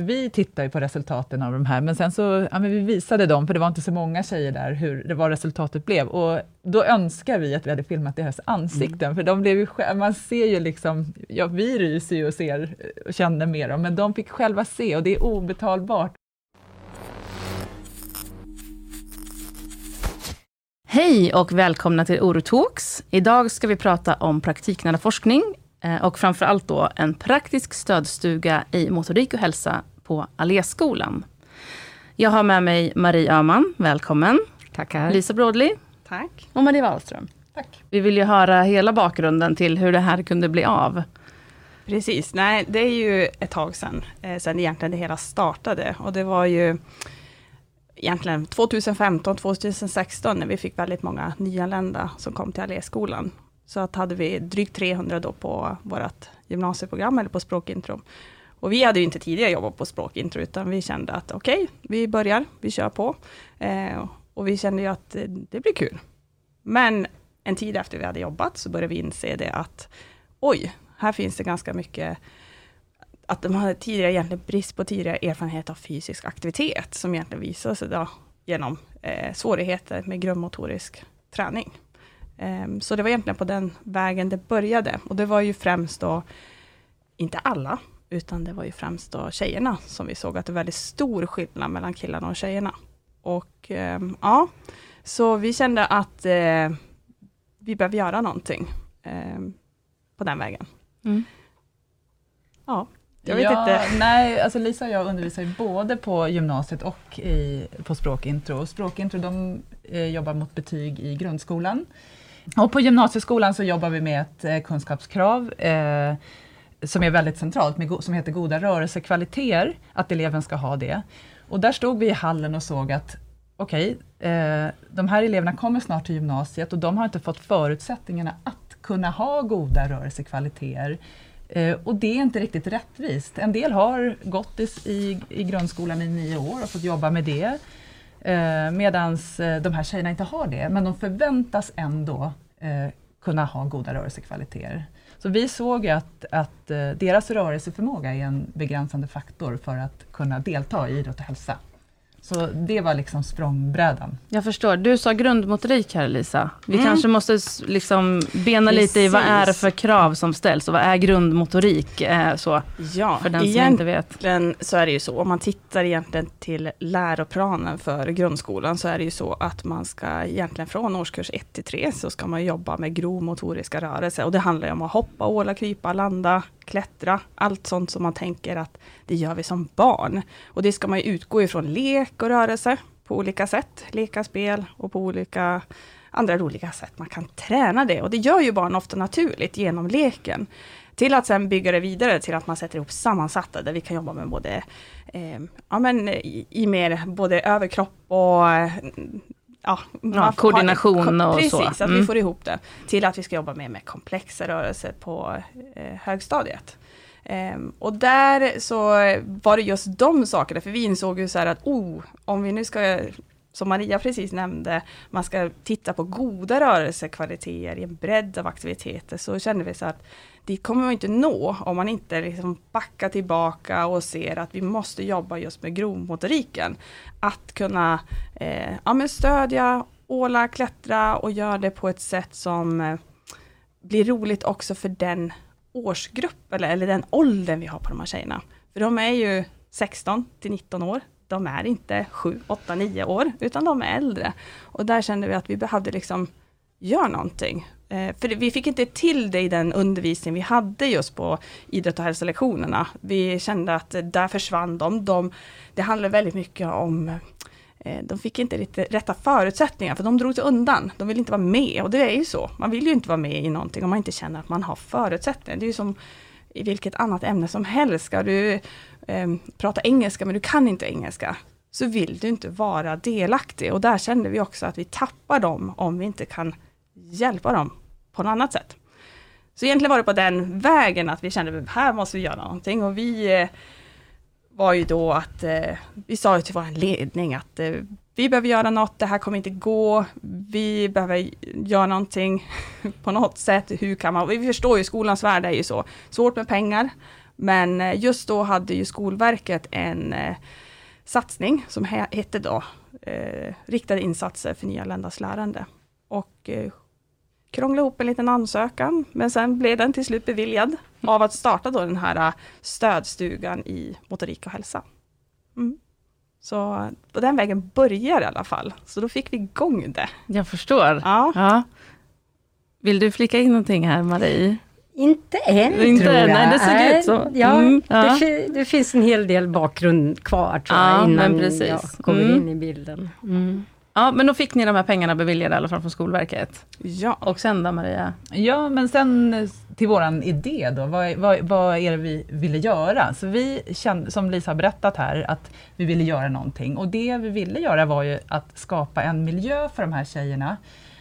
Vi tittar ju på resultaten av de här, men sen så ja, men vi visade dem, för det var inte så många tjejer där, hur det var resultatet blev. Och då önskar vi att vi hade filmat deras ansikten, mm. för de blev ju, man ser ju liksom, ja vi ryser ju och ser och känner med dem, men de fick själva se och det är obetalbart. Hej och välkomna till Orotalks. Idag ska vi prata om praktiknära forskning Eh, och framför allt då en praktisk stödstuga i motorik och hälsa på Alléskolan. Jag har med mig Marie Öhman, välkommen. Tackar. Lisa Brådli. Tack. Och Marie Wallström. Tack. Vi vill ju höra hela bakgrunden till hur det här kunde bli av. Precis, nej det är ju ett tag sedan, eh, sedan egentligen det hela startade. Och det var ju egentligen 2015, 2016 när vi fick väldigt många nyanlända som kom till Alléskolan. Så att hade vi drygt 300 då på vårt gymnasieprogram eller på språkintro. Och vi hade ju inte tidigare jobbat på språkintro, utan vi kände att okej, okay, vi börjar, vi kör på. Eh, och vi kände ju att det, blir kul. Men en tid efter vi hade jobbat så började vi inse det att oj, här finns det ganska mycket att de hade tidigare egentligen brist på tidigare erfarenhet av fysisk aktivitet, som egentligen visade sig då genom eh, svårigheter med grundmotorisk träning. Um, så det var egentligen på den vägen det började. Och det var ju främst då, inte alla, utan det var ju främst då tjejerna som vi såg att det var väldigt stor skillnad mellan killarna och tjejerna. Och um, ja, så vi kände att uh, vi behöver göra någonting um, på den vägen. Mm. Ja, jag vet ja, inte. Nej, alltså Lisa och jag undervisar ju både på gymnasiet och i, på språkintro. Språkintro de eh, jobbar mot betyg i grundskolan. Och på gymnasieskolan så jobbar vi med ett eh, kunskapskrav eh, som är väldigt centralt, med, som heter goda rörelsekvaliteter, att eleven ska ha det. Och där stod vi i hallen och såg att okej, okay, eh, de här eleverna kommer snart till gymnasiet och de har inte fått förutsättningarna att kunna ha goda rörelsekvaliteter. Eh, och det är inte riktigt rättvist. En del har gått i, i, i grundskolan i nio år och fått jobba med det. Eh, Medan eh, de här tjejerna inte har det, men de förväntas ändå eh, kunna ha goda rörelsekvaliteter. Så vi såg att, att eh, deras rörelseförmåga är en begränsande faktor för att kunna delta i idrott och hälsa. Så det var liksom språngbrädan. Jag förstår. Du sa grundmotorik här Lisa. Vi mm. kanske måste liksom bena Precis. lite i vad är det för krav som ställs och vad är grundmotorik? Eh, så, ja, för den som inte vet. så är det ju så. Om man tittar egentligen till läroplanen för grundskolan så är det ju så att man ska egentligen från årskurs 1 till 3 så ska man jobba med grov motoriska rörelser och det handlar om att hoppa, åla, krypa, landa, klättra, allt sånt som man tänker att det gör vi som barn. Och det ska man ju utgå ifrån lek och rörelse på olika sätt, leka, spel och på olika andra roliga sätt man kan träna det. Och det gör ju barn ofta naturligt genom leken. Till att sen bygga det vidare till att man sätter ihop sammansatta, där vi kan jobba med både eh, ja, men i, i mer både överkropp och ja, ja, koordination har, och precis, så. Precis, att mm. vi får ihop det. Till att vi ska jobba mer med komplexa rörelser på eh, högstadiet. Um, och där så var det just de sakerna, för vi insåg ju så här att oh, om vi nu ska, som Maria precis nämnde, man ska titta på goda rörelsekvaliteter i en bredd av aktiviteter, så kände vi så att dit kommer man inte nå om man inte liksom backar tillbaka och ser att vi måste jobba just med grovmotoriken. Att kunna eh, ja, men stödja, åla, klättra och göra det på ett sätt som eh, blir roligt också för den årsgrupp eller, eller den åldern vi har på de här tjejerna. För de är ju 16 till 19 år. De är inte 7, 8, 9 år, utan de är äldre. Och där kände vi att vi behövde liksom göra någonting. Eh, för vi fick inte till det i den undervisning vi hade just på idrott och hälsolektionerna. Vi kände att där försvann de. de det handlar väldigt mycket om Eh, de fick inte riktigt rätta förutsättningar, för de drog sig undan. De vill inte vara med, och det är ju så. Man vill ju inte vara med i någonting om man inte känner att man har förutsättningar. Det är ju som i vilket annat ämne som helst. Ska du eh, prata engelska, men du kan inte engelska, så vill du inte vara delaktig. Och där kände vi också att vi tappar dem om vi inte kan hjälpa dem på något annat sätt. Så egentligen var det på den vägen att vi kände att här måste vi göra någonting och vi eh, var ju då att eh, vi sa till vår ledning att eh, vi behöver göra något, det här kommer inte gå, vi behöver göra någonting på något sätt, hur kan man, vi förstår ju skolans värld är ju så, svårt med pengar Men eh, just då hade ju Skolverket en eh, satsning som hette då eh, Riktade insatser för nyanländas lärande. Och eh, krånglade ihop en liten ansökan, men sen blev den till slut beviljad av att starta då den här eh, stödstugan i motorik och hälsa. Mm. Så på den vägen börjar i alla fall. Så då fick vi igång det. Jag förstår. Ja. ja. Vill du flika in någonting här Marie? Inte än Inte, tror jag. Nej, det såg ut så. Ja, mm, ja. Det, det, finns en hel del bakgrund kvar tror ja, jag, innan jag kommer mm. in i bilden. Mm. Ja, men då fick ni de här pengarna beviljade i alla fall från Skolverket. Ja. Och sen då Maria? Ja, men sen till våran idé då, vad, vad, vad är det vi ville göra? Så vi kände, som Lisa har berättat här, att vi ville göra någonting. Och det vi ville göra var ju att skapa en miljö för de här tjejerna,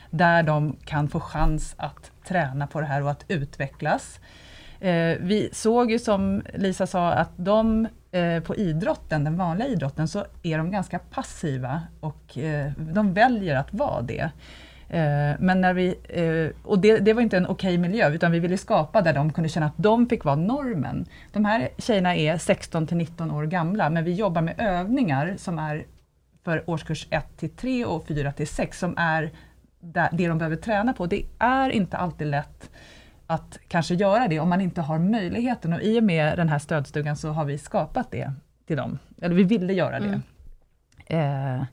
där de kan få chans att träna på det här och att utvecklas. Eh, vi såg ju som Lisa sa att de eh, på idrotten, den vanliga idrotten, så är de ganska passiva och eh, de väljer att vara det. Eh, men när vi, eh, och det, det, var inte en okej okay miljö, utan vi ville skapa där de kunde känna att de fick vara normen. De här tjejerna är 16 till 19 år gamla, men vi jobbar med övningar som är för årskurs 1 till 3 och 4 till 6, som är det de behöver träna på. Det är inte alltid lätt att kanske göra det om man inte har möjligheten och i och med den här stödstugan så har vi skapat det till dem. Eller vi ville göra det. Mm. Eh,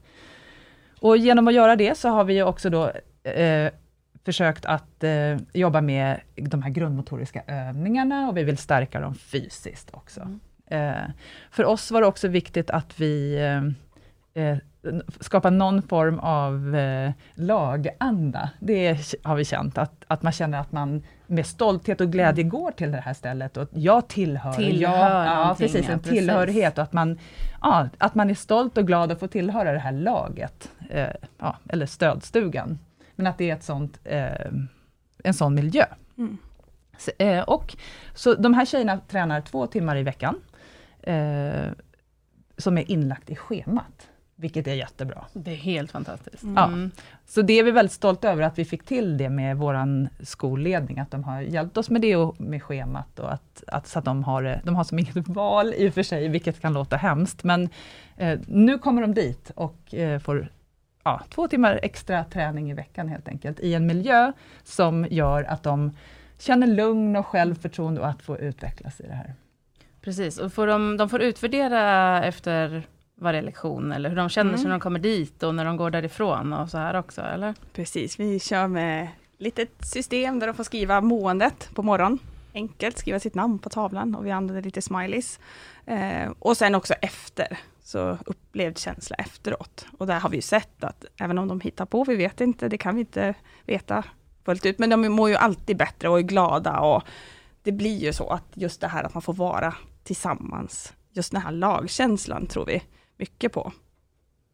och genom att göra det så har vi också då eh, försökt att eh, jobba med de här grundmotoriska övningarna och vi vill stärka dem fysiskt också. Mm. Eh, för oss var det också viktigt att vi eh, skapa någon form av eh, laganda. Det har vi känt, att, att man känner att man med stolthet och glädje mm. går till det här stället och jag tillhör. Tillhör jag, ja, precis, en ja, tillhörighet och att man, ja, att man är stolt och glad att få tillhöra det här laget, eh, ja, eller stödstugan. Men att det är ett sånt, eh, en sån miljö. Mm. Så, eh, och, så de här tjejerna tränar två timmar i veckan, eh, som är inlagt i schemat vilket är jättebra. Det är helt fantastiskt. Mm. Ja. Så det är vi väldigt stolta över att vi fick till det med vår skolledning, att de har hjälpt oss med det och med schemat och att, att, så att de har, de har som inget val i och för sig, vilket kan låta hemskt, men eh, nu kommer de dit och eh, får ja, två timmar extra träning i veckan helt enkelt, i en miljö som gör att de känner lugn och självförtroende och att få utvecklas i det här. Precis, och får de, de får utvärdera efter varje lektion, eller hur de känner sig mm. när de kommer dit och när de går därifrån och så här också, eller? Precis, vi kör med litet system där de får skriva måendet på morgonen. Enkelt, skriva sitt namn på tavlan och vi använder lite smileys. Eh, och sen också efter, så upplevd känsla efteråt. Och där har vi sett att även om de hittar på, vi vet inte, det kan vi inte veta fullt ut, men de mår ju alltid bättre och är glada och det blir ju så att just det här att man får vara tillsammans, just den här lagkänslan tror vi mycket på.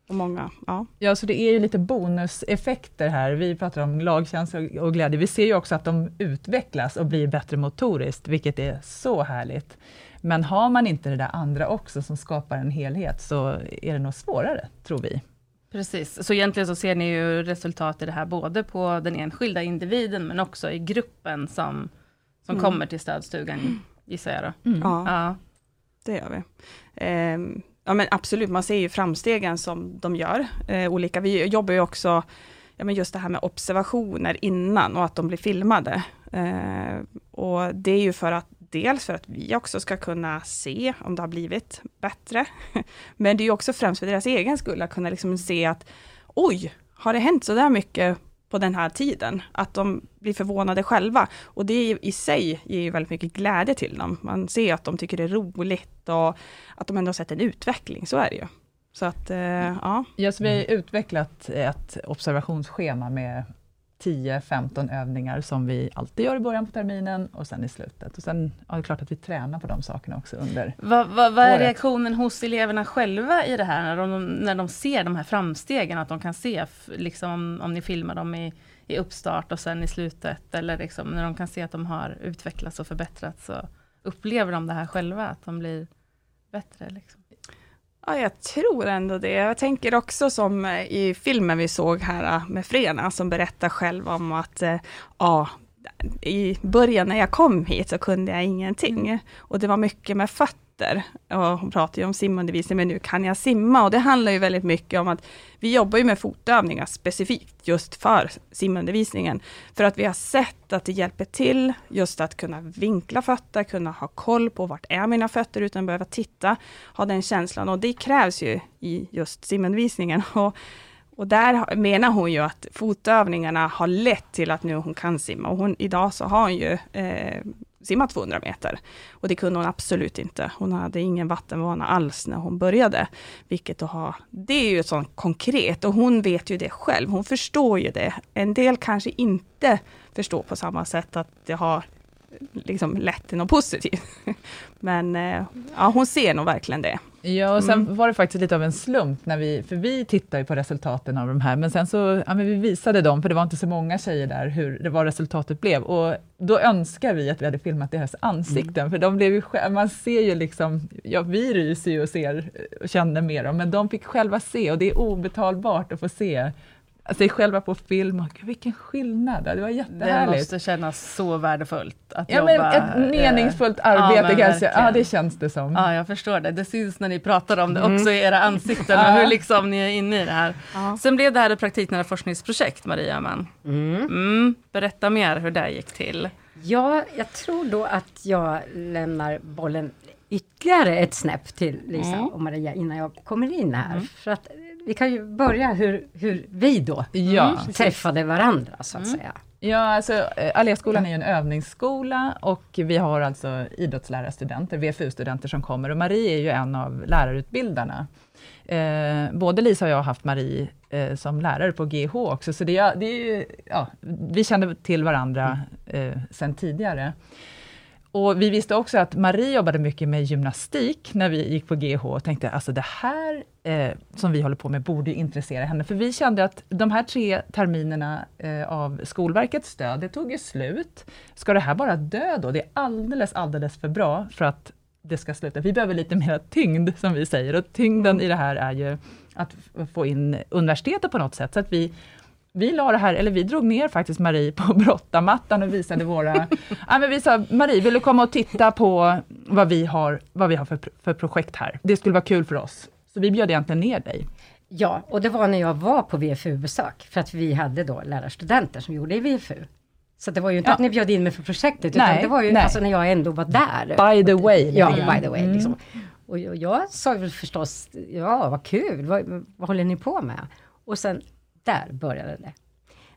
Och många, ja. ja, så det är ju lite bonuseffekter här. Vi pratar om lagkänsla och glädje. Vi ser ju också att de utvecklas och blir bättre motoriskt, vilket är så härligt. Men har man inte det där andra också, som skapar en helhet, så är det nog svårare, tror vi. Precis, så egentligen så ser ni ju resultat i det här, både på den enskilda individen, men också i gruppen som, som mm. kommer till stödstugan, gissar jag då. Mm. Ja, ja, det gör vi. Um, Ja men absolut, man ser ju framstegen som de gör, eh, olika. Vi jobbar ju också, ja men just det här med observationer innan och att de blir filmade. Eh, och det är ju för att, dels för att vi också ska kunna se om det har blivit bättre. Men det är ju också främst för deras egen skull, att kunna liksom se att oj, har det hänt så där mycket på den här tiden, att de blir förvånade själva. Och det i sig ger ju väldigt mycket glädje till dem. Man ser att de tycker det är roligt och att de ändå har sett en utveckling, så är det ju. Så att, eh, ja. Ja, så vi har utvecklat ett observationsschema med 10-15 övningar som vi alltid gör i början på terminen och sen i slutet. Och sen ja, det är klart att vi tränar på de sakerna också under Vad va, va är reaktionen hos eleverna själva i det här, när de, när de ser de här framstegen, att de kan se, liksom, om ni filmar dem i, i uppstart och sen i slutet, eller liksom, när de kan se att de har utvecklats och förbättrats, så upplever de det här själva, att de blir bättre? Liksom? Ja, jag tror ändå det. Jag tänker också som eh, i filmen vi såg här eh, med Frena, som berättar själv om att eh, ja, i början när jag kom hit så kunde jag ingenting. Och det var mycket med fötter fötter. Och hon pratar ju om simundervisning, men nu kan jag simma. Och det handlar ju väldigt mycket om att vi jobbar ju med fotövningar specifikt just för simundervisningen. För att vi har sett att det hjälper till just att kunna vinkla fötter, kunna ha koll på vart är mina fötter utan att behöva titta, ha den känslan. Och det krävs ju i just simundervisningen. Och och där menar hon ju att fotövningarna har lett till att nu hon kan simma. Och hon, idag så har hon ju eh, simma 200 meter. Och det kunde hon absolut inte. Hon hade ingen vattenvana alls när hon började. Vilket att ha, det är ju sånt konkret och hon vet ju det själv. Hon förstår ju det. En del kanske inte förstår på samma sätt att det har liksom lett till något positivt. Men eh, ja, hon ser nog verkligen det. Ja, och sen mm. var det faktiskt lite av en slump, när vi, för vi tittar ju på resultaten av de här, men sen så ja, men vi visade dem, för det var inte så många tjejer där, hur det var resultatet blev. Och då önskar vi att vi hade filmat deras ansikten, mm. för de blev ju, man ser ju liksom, ja vi ryser ju och ser och känner med dem, men de fick själva se, och det är obetalbart att få se sig själva på film. Och, vilken skillnad, det var jättehärligt. Det måste kännas så värdefullt att ja, jobba. Men ett meningsfullt äh, arbete ja, kanske, ja det känns det som. Ja, jag förstår det. Det syns när ni pratar om det mm. också i era ansikten, och hur liksom ni är inne i det här. Ja. Sen blev det här ett praktiknära forskningsprojekt, Maria Öhman. Mm. Mm. Berätta mer hur det gick till. Ja, jag tror då att jag lämnar bollen ytterligare ett snäpp till Lisa mm. och Maria innan jag kommer in här. Mm. För att vi kan ju börja hur, hur vi då ja. Mm, träffade varandra så att mm. säga. Ja, alltså eh, Alléskolan är ju en övningsskola och vi har alltså idrottslärarstudenter, VFU-studenter som kommer och Marie är ju en av lärarutbildarna. Eh, både Lisa och jag har haft Marie eh, som lärare på GH också, så det, det är ju, ja, vi kände till varandra eh, sedan tidigare. Och vi visste också att Marie jobbade mycket med gymnastik när vi gick på GH och tänkte alltså det här eh, som vi håller på med borde intressera henne. För vi kände att de här tre terminerna eh, av Skolverkets stöd, det tog ju slut. Ska det här bara dö då? Det är alldeles, alldeles för bra för att det ska sluta. Vi behöver lite mer tyngd, som vi säger. Och tyngden i det här är ju att få in universitetet på något sätt, så att vi vi la det här, eller vi drog ner faktiskt Marie på brottamattan och visade våra... ja, men vi sa, Marie, vill du komma och titta på vad vi har, vad vi har för, för projekt här? Det skulle vara kul för oss. Så vi bjöd egentligen ner dig. Ja, och det var när jag var på VFU-besök, för att vi hade då lärarstudenter som gjorde i VFU. Så det var ju inte ja. att ni bjöd in mig för projektet, utan nej, det var ju nej. alltså när jag ändå var där. By the way. Ja, by the way. Mm. Liksom. Och jag, jag sa väl förstås, ja vad kul, vad, vad håller ni på med? Och sen där började det.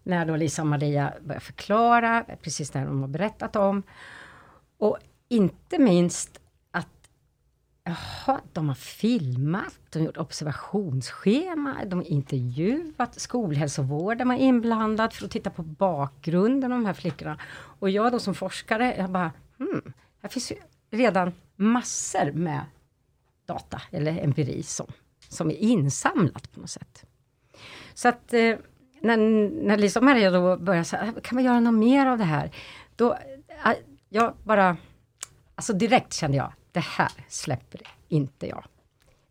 När då Lisa och Maria började förklara precis det de har berättat om. Och inte minst att jaha, de har filmat, de har gjort observationsschema, de har intervjuat, skolhälsovården var inblandad för att titta på bakgrunden av de här flickorna. Och jag då som forskare, jag bara, hmm, här finns ju redan massor med data eller empiri som, som är insamlat på något sätt. Så att eh, när, när Lisa och Maria då började säga, ah, kan vi göra något mer av det här? Då, ah, jag bara, alltså direkt kände jag, det här släpper inte jag.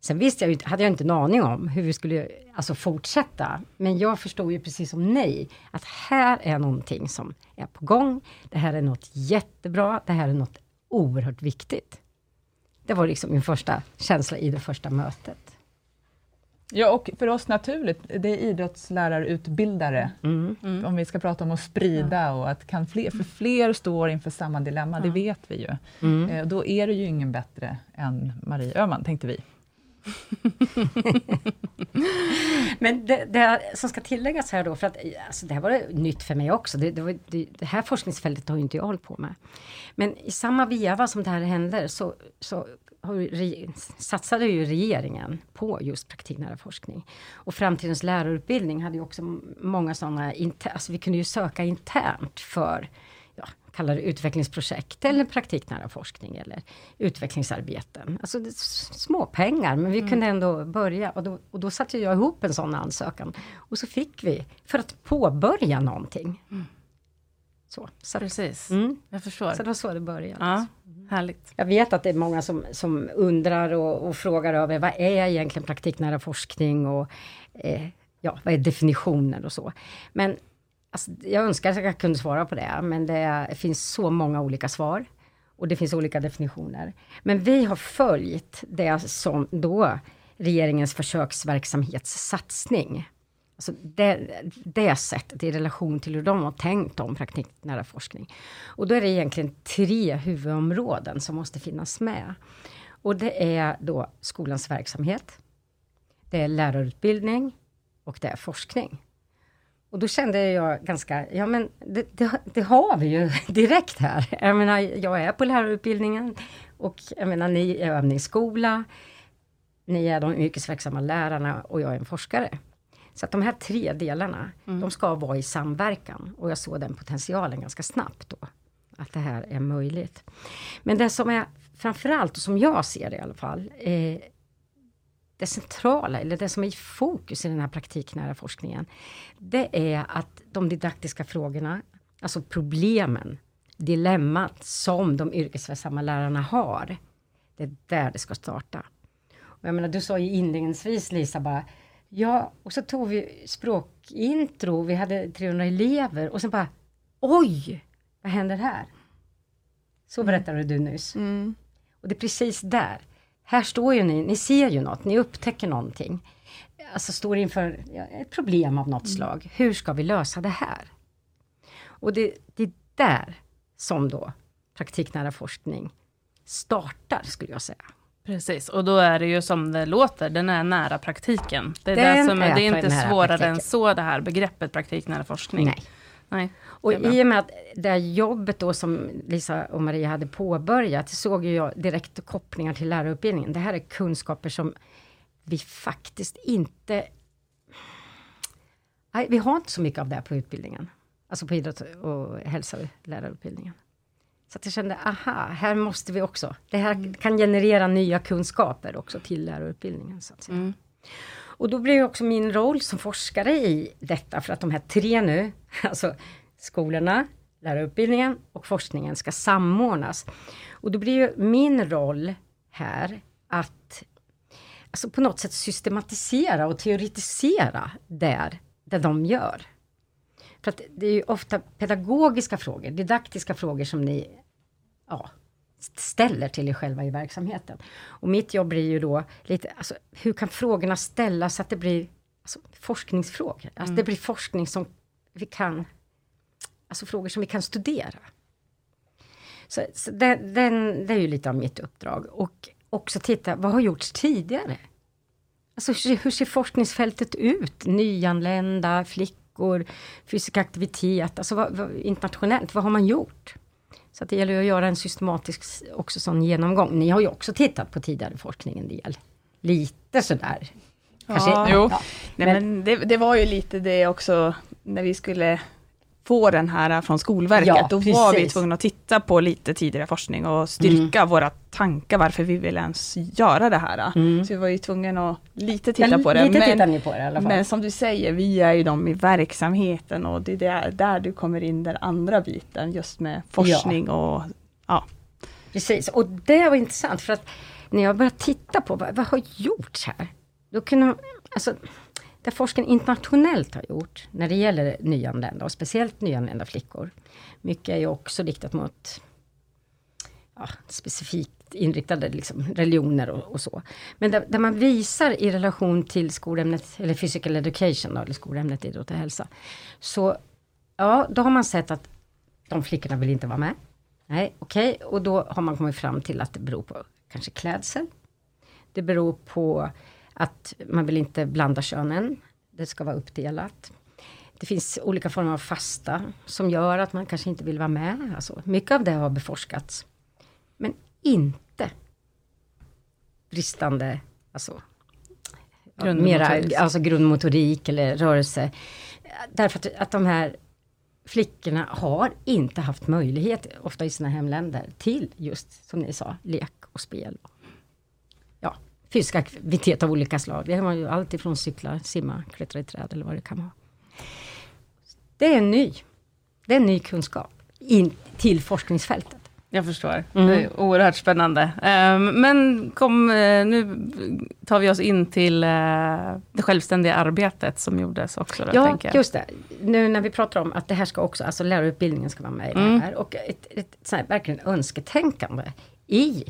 Sen visste jag ju, hade jag inte en aning om hur vi skulle alltså, fortsätta. Men jag förstod ju precis som nej, att här är någonting som är på gång. Det här är något jättebra, det här är något oerhört viktigt. Det var liksom min första känsla i det första mötet. Ja, och för oss naturligt, det är idrottslärarutbildare, mm. Mm. om vi ska prata om att sprida ja. och att kan fler, för fler står inför samma dilemma, ja. det vet vi ju. Mm. Eh, då är det ju ingen bättre än Marie Öhman, tänkte vi. Men det, det, som ska tilläggas här då, för att alltså det här var nytt för mig också. Det, det, var, det, det här forskningsfältet har ju inte jag hållit på med. Men i samma veva som det här händer så, så satsade ju regeringen på just praktiknära forskning. Och framtidens lärarutbildning hade ju också många sådana, alltså vi kunde ju söka internt för ja, kalla det utvecklingsprojekt eller praktiknära forskning eller utvecklingsarbeten. Alltså det, små pengar men vi mm. kunde ändå börja och då, och då satte jag ihop en sån ansökan. Och så fick vi, för att påbörja någonting. Mm. Så, så Precis, mm. jag förstår. Så det var så det började. Ja, härligt. Jag vet att det är många som, som undrar och, och frågar över vad är egentligen praktiknära forskning och eh, ja, vad är definitionen och så. Men Alltså, jag önskar att jag kunde svara på det, men det finns så många olika svar. Och det finns olika definitioner. Men vi har följt det som då regeringens försöksverksamhetssatsning. Alltså det, det sättet i relation till hur de har tänkt om praktiknära forskning. Och då är det egentligen tre huvudområden som måste finnas med. Och det är då skolans verksamhet, det är lärarutbildning och det är forskning. Och då kände jag ganska, ja men det, det, det, har vi ju direkt här. Jag menar, jag är på lärarutbildningen och jag menar, ni är övningsskola, ni är de yrkesverksamma lärarna och jag är en forskare. Så att de här tre delarna, mm. de ska vara i samverkan och jag såg den potentialen ganska snabbt då. Att det här är möjligt. Men det som är framförallt, och som jag ser det i alla fall, eh, det centrala, eller det som är i fokus i den här praktiknära forskningen, det är att de didaktiska frågorna, alltså problemen, dilemmat som de yrkesverksamma lärarna har, det är där det ska starta. Och jag menar, du sa ju inledningsvis Lisa bara, ja, och så tog vi språkintro, vi hade 300 elever och sen bara, oj, vad händer här? Så berättade du nyss. Mm. Och det är precis där här står ju ni, ni ser ju något, ni upptäcker någonting. Alltså står inför ett problem av något mm. slag. Hur ska vi lösa det här? Och det, det är där som då praktiknära forskning startar, skulle jag säga. Precis, och då är det ju som det låter, den är nära praktiken. Det är, det som, är, det är inte svårare praktiken. än så det här begreppet praktiknära forskning. Nej. Nej, och i och med att det jobbet då som Lisa och Maria hade påbörjat, såg jag direkt kopplingar till lärarutbildningen. Det här är kunskaper som vi faktiskt inte... Nej, vi har inte så mycket av det på utbildningen. Alltså på idrott och hälsa, lärarutbildningen. Så att jag kände, aha, här måste vi också. Det här mm. kan generera nya kunskaper också till lärarutbildningen. Så att säga. Mm. Och då blir också min roll som forskare i detta, för att de här tre nu, alltså skolorna, lärarutbildningen och forskningen ska samordnas. Och då blir ju min roll här att alltså på något sätt systematisera och teoretisera där, där de gör. För att det är ju ofta pedagogiska frågor, didaktiska frågor som ni ja, ställer till er själva i verksamheten. Och mitt jobb blir ju då lite, alltså, hur kan frågorna ställas så att det blir alltså, forskningsfrågor? Alltså mm. det blir forskning som vi kan, alltså frågor som vi kan studera. Så, så det, den, det är ju lite av mitt uppdrag. Och också titta, vad har gjorts tidigare? Alltså hur ser forskningsfältet ut? Nyanlända, flickor, fysisk aktivitet, alltså vad, vad, internationellt, vad har man gjort? Så det gäller att göra en systematisk också sån genomgång. Ni har ju också tittat på tidigare forskning en del. Lite sådär. Kanske, ja, jo. Ja. Nej, men, men det, det, var ju lite det också när vi skulle få den här från Skolverket, ja, då precis. var vi tvungna att titta på lite tidigare forskning och styrka mm. våra tankar varför vi vill ens göra det här. Mm. Så vi var ju tvungna att lite titta ja, på det. Lite men, ni på det i alla fall. men som du säger, vi är ju de i verksamheten och det är där, där du kommer in den andra biten just med forskning ja. och ja. Precis, och det var intressant för att när jag började titta på vad, vad har gjorts här? Då kunde alltså, där forskningen internationellt har gjort när det gäller nyanlända och speciellt nyanlända flickor. Mycket är ju också riktat mot ja, specifikt inriktade liksom, religioner och, och så. Men där, där, man visar i relation till skolämnet, eller physical education, då, eller skolämnet idrott och hälsa. Så ja, då har man sett att de flickorna vill inte vara med. Nej, okej, okay. och då har man kommit fram till att det beror på kanske klädsel. Det beror på att man vill inte blanda könen. Det ska vara uppdelat. Det finns olika former av fasta som gör att man kanske inte vill vara med. Alltså, mycket av det har beforskats. Men inte bristande, alltså, grundmotorik. Mera, alltså grundmotorik eller rörelse. Därför att, att de här flickorna har inte haft möjlighet, ofta i sina hemländer, till just som ni sa, lek och spel fysisk aktivitet av olika slag. Det har ju allt ifrån cykla, simma, klättra i träd eller vad det kan vara. Det är en ny, det är en ny kunskap in till forskningsfältet. Jag förstår. Mm. Det är oerhört spännande. Um, men kom, uh, nu tar vi oss in till uh, det självständiga arbetet som gjordes också. Då, ja, just det. Nu när vi pratar om att det här ska också, alltså lärarutbildningen ska vara med i mm. det här. Och ett, ett, ett verkligen önsketänkande i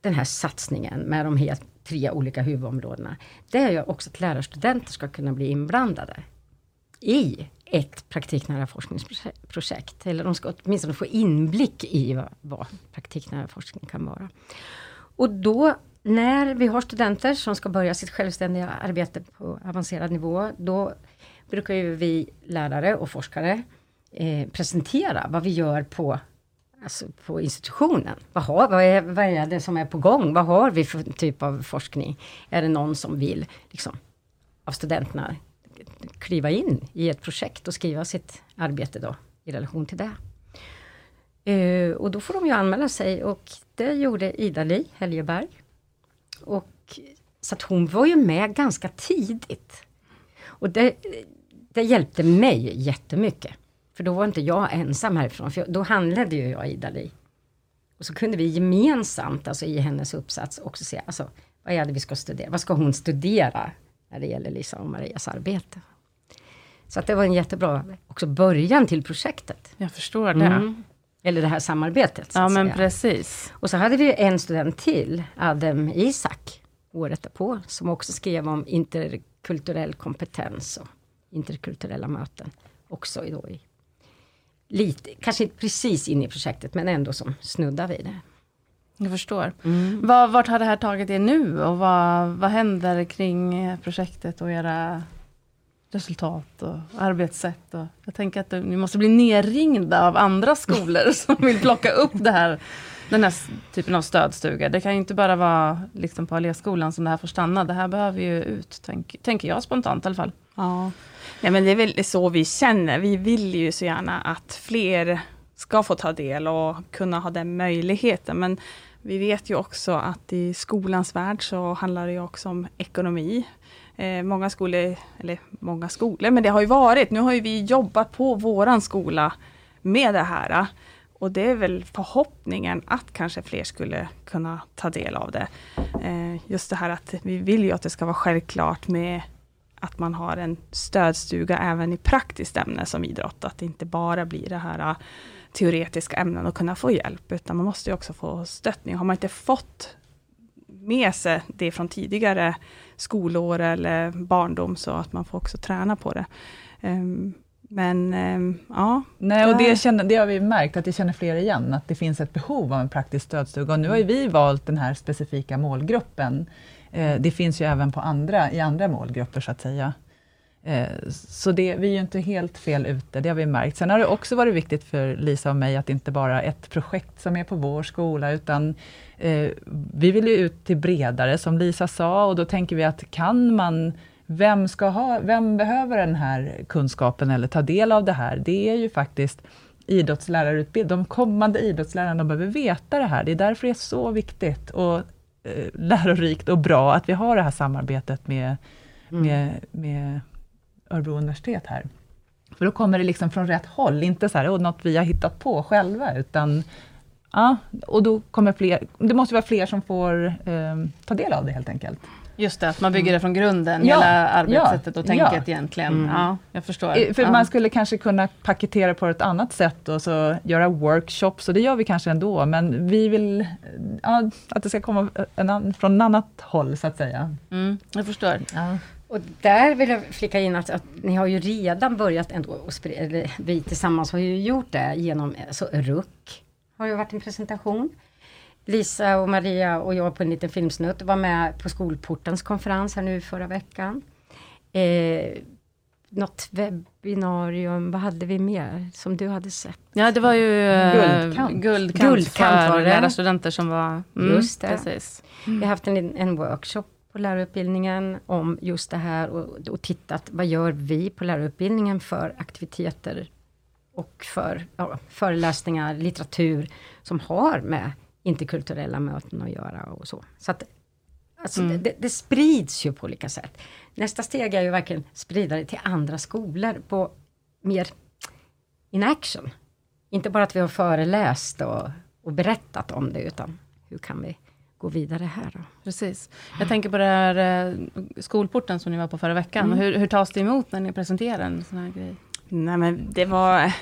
den här satsningen med de helt tre olika huvudområdena. Det är ju också att lärarstudenter ska kunna bli inblandade i ett praktiknära forskningsprojekt. Eller de ska åtminstone få inblick i vad, vad praktiknära forskning kan vara. Och då när vi har studenter som ska börja sitt självständiga arbete på avancerad nivå, då brukar ju vi lärare och forskare eh, presentera vad vi gör på, alltså på institutionen. Vad, har, vad, är, vad är det som är på gång? Vad har vi för typ av forskning? Är det någon som vill, liksom, av studenterna, kliva in i ett projekt och skriva sitt arbete då i relation till det. Uh, och då får de ju anmäla sig och det gjorde Ida-Li Helgeberg. Och, så att hon var ju med ganska tidigt. Och det, det hjälpte mig jättemycket. För då var inte jag ensam härifrån, för då handlade ju jag Ida-Li. Och så kunde vi gemensamt, alltså i hennes uppsats, också se, alltså, vad är det vi ska studera? Vad ska hon studera när det gäller Lisa och Marias arbete? Så att det var en jättebra också början till projektet. Jag förstår det. Mm. Eller det här samarbetet. ja men säga. precis. Och så hade vi en student till, Adem Isak, året därpå, som också skrev om interkulturell kompetens och interkulturella möten. Också då i, lite, kanske inte precis in i projektet, men ändå som snuddar vid det. Jag förstår. Mm. Var, vart har det här tagit er nu och vad, vad händer kring projektet och era resultat och arbetssätt. Och jag tänker att ni måste bli nerringda av andra skolor som vill plocka upp det här, den här typen av stödstuga, Det kan ju inte bara vara liksom på Alléskolan som det här får stanna. Det här behöver ju ut, tänk, tänker jag spontant i alla fall. Ja. ja, men det är väl så vi känner. Vi vill ju så gärna att fler ska få ta del och kunna ha den möjligheten. Men vi vet ju också att i skolans värld så handlar det ju också om ekonomi. Eh, många skolor, eller många skolor, men det har ju varit, nu har ju vi jobbat på våran skola med det här. Och det är väl förhoppningen att kanske fler skulle kunna ta del av det. Eh, just det här att vi vill ju att det ska vara självklart med att man har en stödstuga även i praktiskt ämne som idrott. Att det inte bara blir det här eh, teoretiska ämnen och kunna få hjälp, utan man måste ju också få stöttning. Har man inte fått med sig det från tidigare skolår eller barndom, så att man får också träna på det. Ehm, men um, ja. Nej, och det, känner, det har vi märkt, att det känner fler igen, att det finns ett behov av en praktisk stödstuga. Och nu har ju vi valt den här specifika målgruppen. Eh, det finns ju även på andra, i andra målgrupper, så att säga. Eh, så det, vi är ju inte helt fel ute, det har vi märkt. Sen har det också varit viktigt för Lisa och mig, att inte bara ett projekt som är på vår skola, utan eh, vi vill ju ut till bredare, som Lisa sa, och då tänker vi att kan man vem, ska ha, vem behöver den här kunskapen eller ta del av det här? Det är ju faktiskt idrottslärarutbildning. De kommande idrottslärarna behöver veta det här. Det är därför det är så viktigt och eh, lärorikt och bra att vi har det här samarbetet med, mm. med, med Örebro universitet här. För då kommer det liksom från rätt håll, inte så här, något vi har hittat på själva, utan ja, och då kommer fler, det måste vara fler som får eh, ta del av det helt enkelt. Just det, att man bygger det från grunden, ja, hela arbetssättet och tänket ja. egentligen. Mm. Ja, jag förstår. För ja. man skulle kanske kunna paketera på ett annat sätt och så göra workshops, och det gör vi kanske ändå, men vi vill ja, att det ska komma en, från ett annat håll, så att säga. Mm, jag förstår. Och där vill jag flika in att, att ni har ju redan börjat ändå, eller vi tillsammans har ju gjort det genom alltså RUK, har ju varit en presentation. Lisa och Maria och jag på en liten filmsnutt var med på Skolportens konferens här nu förra veckan. Eh, något webbinarium, vad hade vi mer som du hade sett? Ja det var ju Guldkant, guldkant, guldkant för lärarstudenter som var... Mm, Just det. Precis. Mm. Vi har haft en, en workshop på lärarutbildningen om just det här och, och tittat vad gör vi på lärarutbildningen för aktiviteter och för ja, föreläsningar, litteratur som har med interkulturella möten att göra och så. Så att alltså, mm. det, det, sprids ju på olika sätt. Nästa steg är ju verkligen sprida det till andra skolor på mer in action. Inte bara att vi har föreläst och och berättat om det, utan hur kan vi gå vidare här då? Precis. Jag tänker på det här eh, skolporten som ni var på förra veckan. Mm. Hur, hur tas det emot när ni presenterar en sån här grej? Nej men det var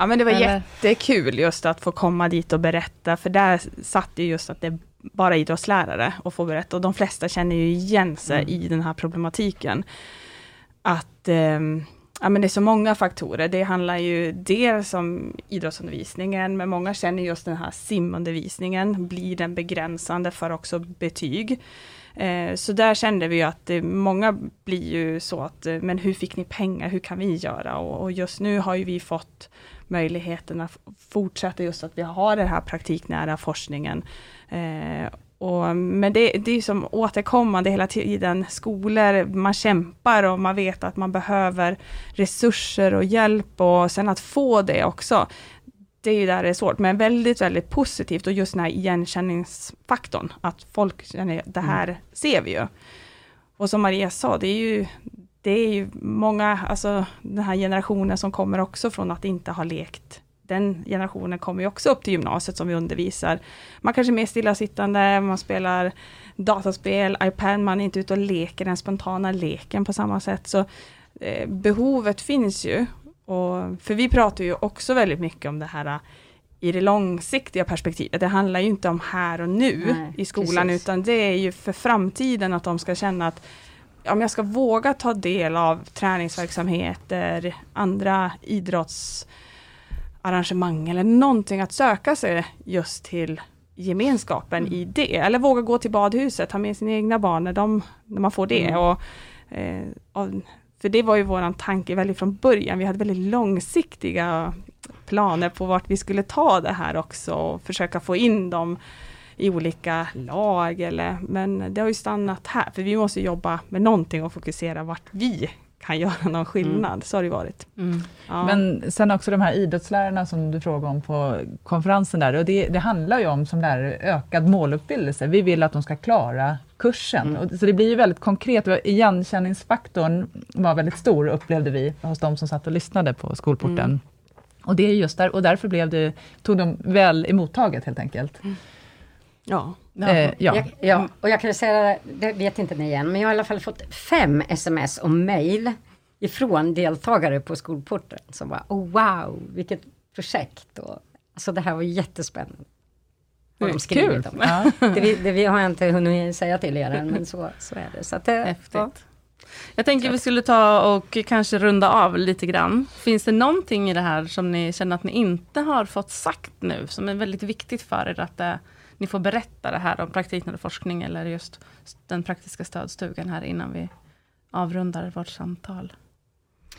Ja men det var Eller? jättekul just att få komma dit och berätta, för där satt ju just att det är bara idrottslärare och få berätta, och de flesta känner ju igen sig mm. i den här problematiken. Att eh, ja, men det är så många faktorer. Det handlar ju dels om idrottsundervisningen, men många känner just den här simundervisningen, blir den begränsande för också betyg. Eh, så där kände vi att eh, många blir ju så att, eh, men hur fick ni pengar, hur kan vi göra? Och, och just nu har ju vi fått möjligheten att fortsätta just att vi har den här praktiknära forskningen. Eh, och, men det, det är som återkommande hela tiden, skolor, man kämpar och man vet att man behöver resurser och hjälp och sen att få det också. Det är ju där det är svårt, men väldigt, väldigt positivt och just den här igenkänningsfaktorn, att folk känner, det här mm. ser vi ju. Och som Maria sa, det är ju, det är ju många, alltså den här generationen som kommer också från att inte ha lekt. Den generationen kommer ju också upp till gymnasiet som vi undervisar. Man kanske är mer stillasittande, man spelar dataspel, iPad, man är inte ute och leker den spontana leken på samma sätt. Så eh, behovet finns ju. Och, för vi pratar ju också väldigt mycket om det här eh, i det långsiktiga perspektivet. Det handlar ju inte om här och nu Nej, i skolan, precis. utan det är ju för framtiden att de ska känna att om jag ska våga ta del av träningsverksamheter, andra idrottsarrangemang eller någonting att söka sig just till gemenskapen mm. i det. Eller våga gå till badhuset, ha med sina egna barn när, de, när man får det. Mm. Och, eh, och, för det var ju våran tanke väldigt från början. Vi hade väldigt långsiktiga planer på vart vi skulle ta det här också och försöka få in dem i olika lag. Eller, men det har ju stannat här, för vi måste jobba med någonting och fokusera vart vi kan göra någon skillnad. Mm. Så har det varit. Mm. Ja. Men sen också de här idrottslärarna som du frågade om på konferensen där, och det, det handlar ju om som lärare ökad måluppfyllelse. Vi vill att de ska klara kursen. Mm. Så det blir ju väldigt konkret, igenkänningsfaktorn var väldigt stor upplevde vi hos de som satt och lyssnade på skolporten. Mm. Och det är just där, och därför blev det, tog de väl emottaget helt enkelt. Ja. Eh, ja. Jag, ja. Och jag kan säga, det vet inte ni igen, men jag har i alla fall fått fem sms och mail ifrån deltagare på skolporten som var oh, wow, vilket projekt. Och, alltså det här var jättespännande. Mm, kul! Ja. Det, det, det har jag inte hunnit säga till er än, men så, så är det. Så att det Häftigt. Ja. Jag tänker vi skulle ta och kanske runda av lite grann. Finns det någonting i det här som ni känner att ni inte har fått sagt nu, som är väldigt viktigt för er att det ni får berätta det här om praktiknära forskning eller just den praktiska stödstugan här innan vi avrundar vårt samtal.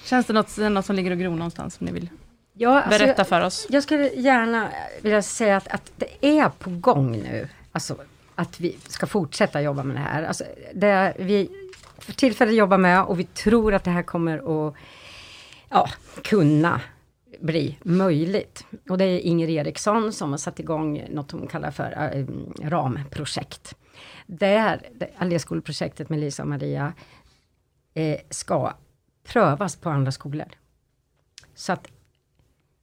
Känns det något, något som ligger och gror någonstans som ni vill ja, alltså berätta för oss? Jag, jag skulle gärna vilja säga att, att det är på gång nu. Alltså att vi ska fortsätta jobba med det här. Alltså, det vi för tillfället jobbar med och vi tror att det här kommer att ja, kunna bli möjligt. Och det är Inger Eriksson som har satt igång något hon kallar för äh, ramprojekt. Där Alléskolprojektet med Lisa och Maria eh, ska prövas på andra skolor. Så att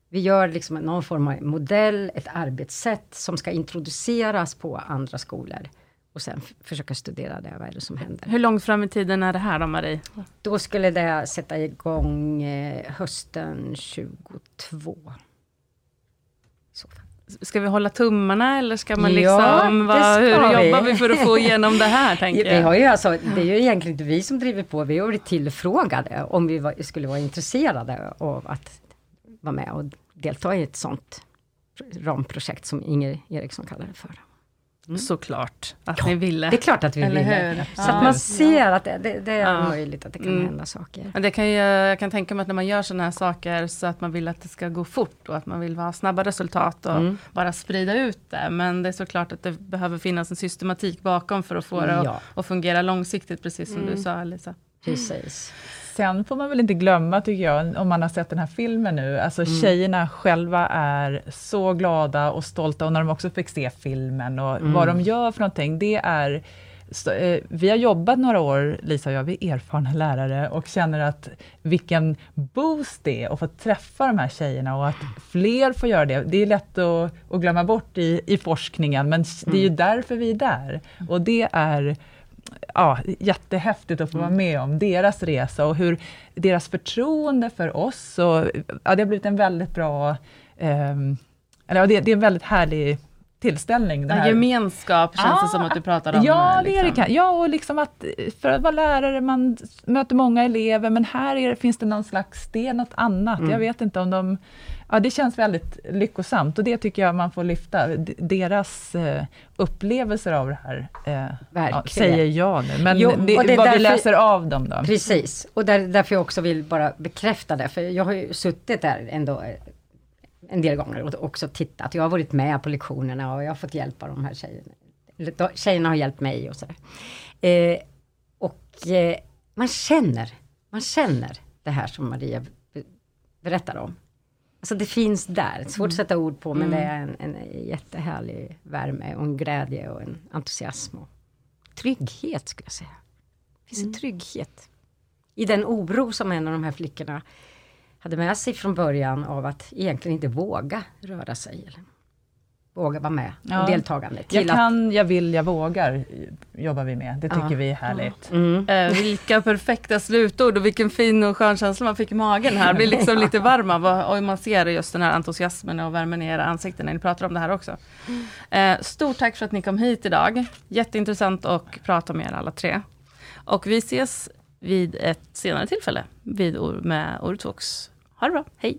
vi gör liksom någon form av modell, ett arbetssätt som ska introduceras på andra skolor och sen försöka studera det, vad är det som händer. Hur långt fram i tiden är det här då Marie? Då skulle det sätta igång eh, hösten 22. Ska vi hålla tummarna eller ska man liksom, ja, va, hur vi. jobbar vi för att få igenom det här? Tänker jag. Vi har ju alltså, det är ju egentligen inte vi som driver på, vi har blivit tillfrågade om vi var, skulle vara intresserade av att vara med och delta i ett sånt ramprojekt som Inger Eriksson kallar det för. Mm. Såklart att ja, ni ville. Det är klart att vi Eller ville. Hur? Så att man ser att det, det, det är ja. möjligt att det kan mm. hända saker. Men det kan jag, jag kan tänka mig att när man gör sådana här saker så att man vill att det ska gå fort och att man vill ha snabba resultat och mm. bara sprida ut det. Men det är såklart att det behöver finnas en systematik bakom för att få det ja. att, att fungera långsiktigt, precis som du mm. sa Lisa. Precis. Sen får man väl inte glömma, tycker jag, om man har sett den här filmen nu, alltså mm. tjejerna själva är så glada och stolta, och när de också fick se filmen och mm. vad de gör för någonting, det är så, eh, vi har jobbat några år, Lisa och jag, vi är erfarna lärare och känner att vilken boost det är att få träffa de här tjejerna och att fler får göra det. Det är lätt att, att glömma bort i, i forskningen, men det är ju mm. därför vi är där. Och det är ja, jättehäftigt att få vara mm. med om deras resa och hur deras förtroende för oss, och, ja, det har blivit en väldigt bra, eh, eller ja, det, det är en väldigt härlig tillställning. Det här. Gemenskap känns ah, det som att du pratar om. Ja, liksom. det är det. Liksom. Ja, och liksom att för att vara lärare, man möter många elever, men här är, finns det någon slags, det är något annat. Mm. Jag vet inte om de... Ja, det känns väldigt lyckosamt och det tycker jag man får lyfta. Deras eh, upplevelser av det här, eh, ja, säger jag nu. Men jo, det, det vad därför, vi läser av dem då. Precis, och där, därför jag också vill bara bekräfta det, för jag har ju suttit där ändå en del gånger och också tittat. Jag har varit med på lektionerna och jag har fått hjälp av de här tjejerna. Tjejerna har hjälpt mig och sådär. Eh, och eh, man känner, man känner det här som Maria berättar om. Alltså det finns där, svårt att sätta ord på men mm. det är en, en jättehärlig värme och en glädje och en entusiasm och trygghet skulle jag säga. Det finns mm. en trygghet i den oro som en av de här flickorna hade med sig från början av att egentligen inte våga röra sig. Eller våga vara med ja. och deltagande. jag kan, att... jag vill, jag vågar jobbar vi med. Det tycker ja. vi är härligt. Mm. Eh, vilka perfekta slutord och vilken fin och skön känsla man fick i magen här. Blir liksom lite varm av och man ser just den här entusiasmen och värmen i era ansikten när ni pratar om det här också. Eh, stort tack för att ni kom hit idag. Jätteintressant att prata med er alla tre. Och vi ses vid ett senare tillfälle vid, med Ortox. Ha det bra, hej!